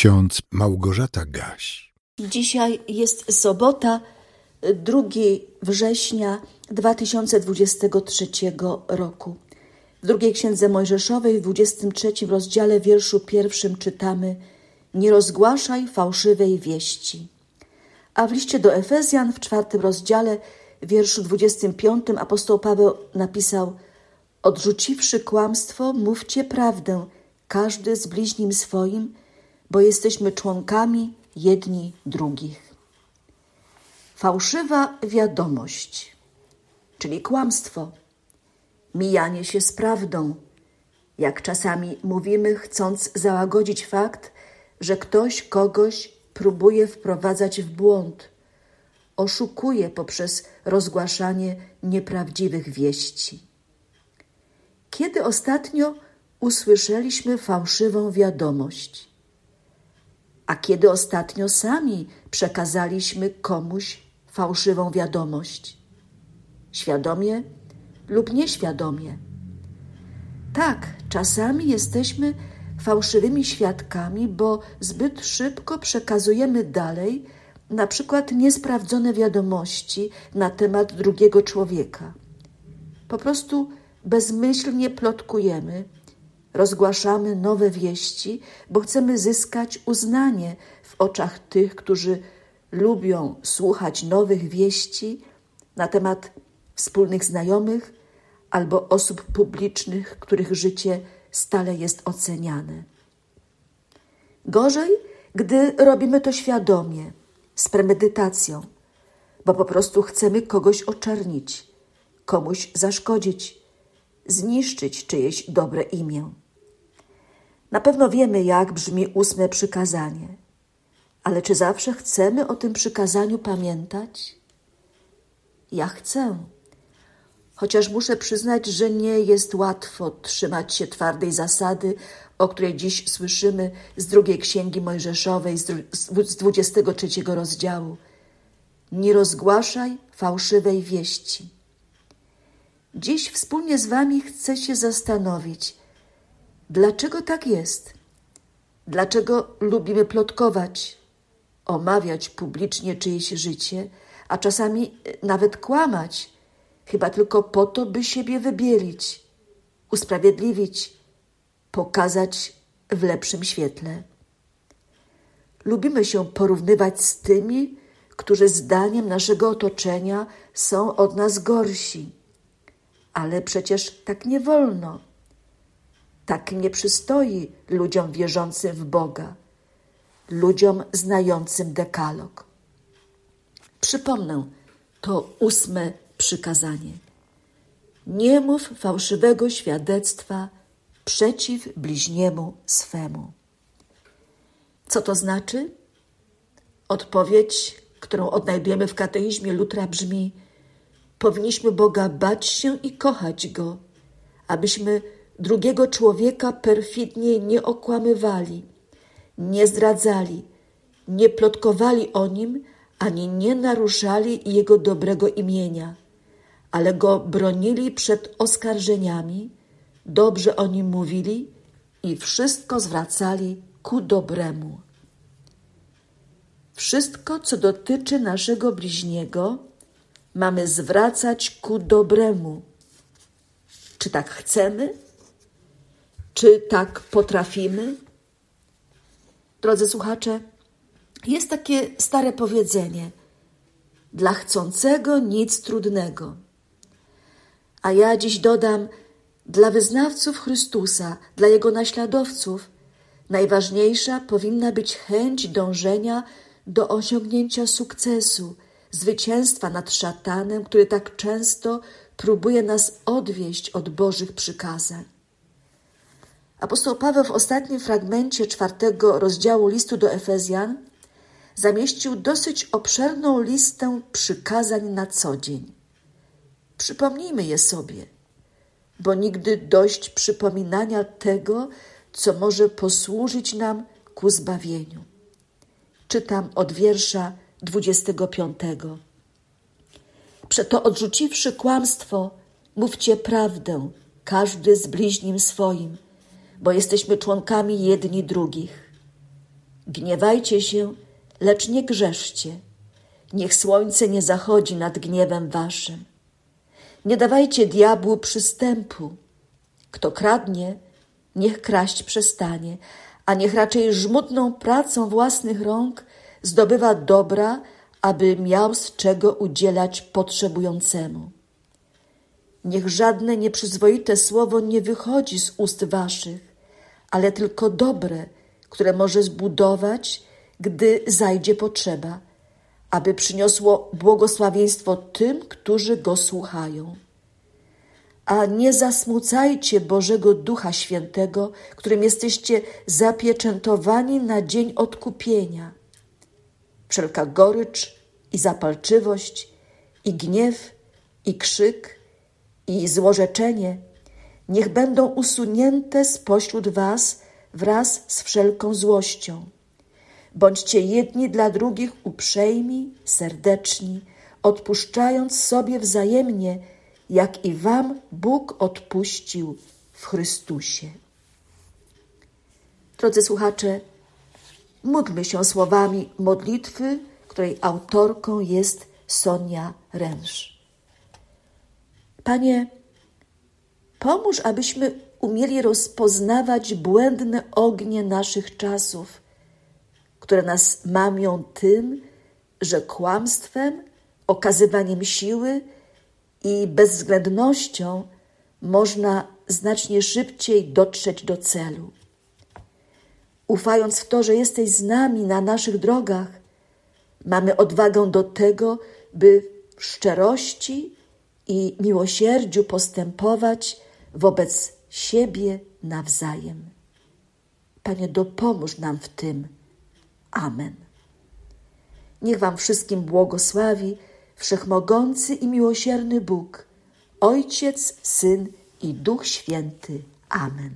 ksiądz Małgorzata Gaś. Dzisiaj jest sobota, 2 września 2023 roku. W drugiej księdze Mojżeszowej, w 23 rozdziale, wierszu pierwszym czytamy: Nie rozgłaszaj fałszywej wieści. A w liście do Efezjan, w czwartym rozdziale, wierszu 25, apostoł Paweł napisał: Odrzuciwszy kłamstwo, mówcie prawdę, każdy z bliźnim swoim, bo jesteśmy członkami jedni drugich. Fałszywa wiadomość, czyli kłamstwo, mijanie się z prawdą, jak czasami mówimy, chcąc załagodzić fakt, że ktoś kogoś próbuje wprowadzać w błąd, oszukuje poprzez rozgłaszanie nieprawdziwych wieści. Kiedy ostatnio usłyszeliśmy fałszywą wiadomość? A kiedy ostatnio sami przekazaliśmy komuś fałszywą wiadomość? Świadomie lub nieświadomie? Tak, czasami jesteśmy fałszywymi świadkami, bo zbyt szybko przekazujemy dalej na przykład niesprawdzone wiadomości na temat drugiego człowieka. Po prostu bezmyślnie plotkujemy, rozgłaszamy nowe wieści, bo chcemy zyskać uznanie w oczach tych, którzy lubią słuchać nowych wieści na temat wspólnych znajomych albo osób publicznych, których życie stale jest oceniane. Gorzej, gdy robimy to świadomie, z premedytacją, bo po prostu chcemy kogoś oczernić, komuś zaszkodzić, zniszczyć czyjeś dobre imię. Na pewno wiemy, jak brzmi ósme przykazanie, ale czy zawsze chcemy o tym przykazaniu pamiętać? Ja chcę, chociaż muszę przyznać, że nie jest łatwo trzymać się twardej zasady, o której dziś słyszymy z drugiej księgi Mojżeszowej, z 23 rozdziału. Nie rozgłaszaj fałszywej wieści Dziś wspólnie z Wami chcę się zastanowić, dlaczego tak jest? Dlaczego lubimy plotkować, omawiać publicznie czyjeś życie, a czasami nawet kłamać, chyba tylko po to, by siebie wybielić, usprawiedliwić, pokazać w lepszym świetle. Lubimy się porównywać z tymi, którzy zdaniem naszego otoczenia są od nas gorsi ale przecież tak nie wolno. Tak nie przystoi ludziom wierzącym w Boga, ludziom znającym dekalog. Przypomnę to ósme przykazanie. Nie mów fałszywego świadectwa przeciw bliźniemu swemu. Co to znaczy? Odpowiedź, którą odnajdujemy w kateizmie Lutra brzmi: Powinniśmy Boga bać się i kochać Go, abyśmy drugiego człowieka perfidnie nie okłamywali, nie zdradzali, nie plotkowali o nim, ani nie naruszali jego dobrego imienia, ale go bronili przed oskarżeniami, dobrze o nim mówili i wszystko zwracali ku dobremu. Wszystko, co dotyczy naszego bliźniego, mamy zwracać ku dobremu. Czy tak chcemy? Czy tak potrafimy? Drodzy słuchacze, jest takie stare powiedzenie: dla chcącego nic trudnego. A ja dziś dodam: dla wyznawców Chrystusa, dla Jego naśladowców, najważniejsza powinna być chęć dążenia do osiągnięcia sukcesu zwycięstwa nad szatanem, który tak często próbuje nas odwieść od Bożych przykazań. Apostoł Paweł w ostatnim fragmencie czwartego rozdziału listu do Efezjan zamieścił dosyć obszerną listę przykazań na co dzień. Przypomnijmy je sobie, bo nigdy dość przypominania tego, co może posłużyć nam ku zbawieniu. Czytam od wiersza 25. Przeto odrzuciwszy kłamstwo, mówcie prawdę, każdy z bliźnim swoim, bo jesteśmy członkami jedni drugich. Gniewajcie się, lecz nie grzeszcie. Niech słońce nie zachodzi nad gniewem waszym. Nie dawajcie diabłu przystępu. Kto kradnie, niech kraść przestanie, a niech raczej żmudną pracą własnych rąk zdobywa dobra, aby miał z czego udzielać potrzebującemu. Niech żadne nieprzyzwoite słowo nie wychodzi z ust waszych, ale tylko dobre, które może zbudować, gdy zajdzie potrzeba, aby przyniosło błogosławieństwo tym, którzy go słuchają. A nie zasmucajcie Bożego Ducha Świętego, którym jesteście zapieczętowani na dzień odkupienia. Wszelka gorycz i zapalczywość, i gniew, i krzyk, i złorzeczenie niech będą usunięte spośród was wraz z wszelką złością. Bądźcie jedni dla drugich uprzejmi, serdeczni, odpuszczając sobie wzajemnie, jak i wam Bóg odpuścił w Chrystusie. Drodzy słuchacze, módlmy się słowami modlitwy, której autorką jest Sonia Ręż. Panie, pomóż, abyśmy umieli rozpoznawać błędne ognie naszych czasów, które nas mamią tym, że kłamstwem, okazywaniem siły i bezwzględnością można znacznie szybciej dotrzeć do celu. Ufając w to, że jesteś z nami na naszych drogach, mamy odwagę do tego, by w szczerości i miłosierdziu postępować wobec siebie nawzajem. Panie, dopomóż nam w tym. Amen. Niech Wam wszystkim błogosławi Wszechmogący i miłosierny Bóg, Ojciec, Syn i Duch Święty. Amen.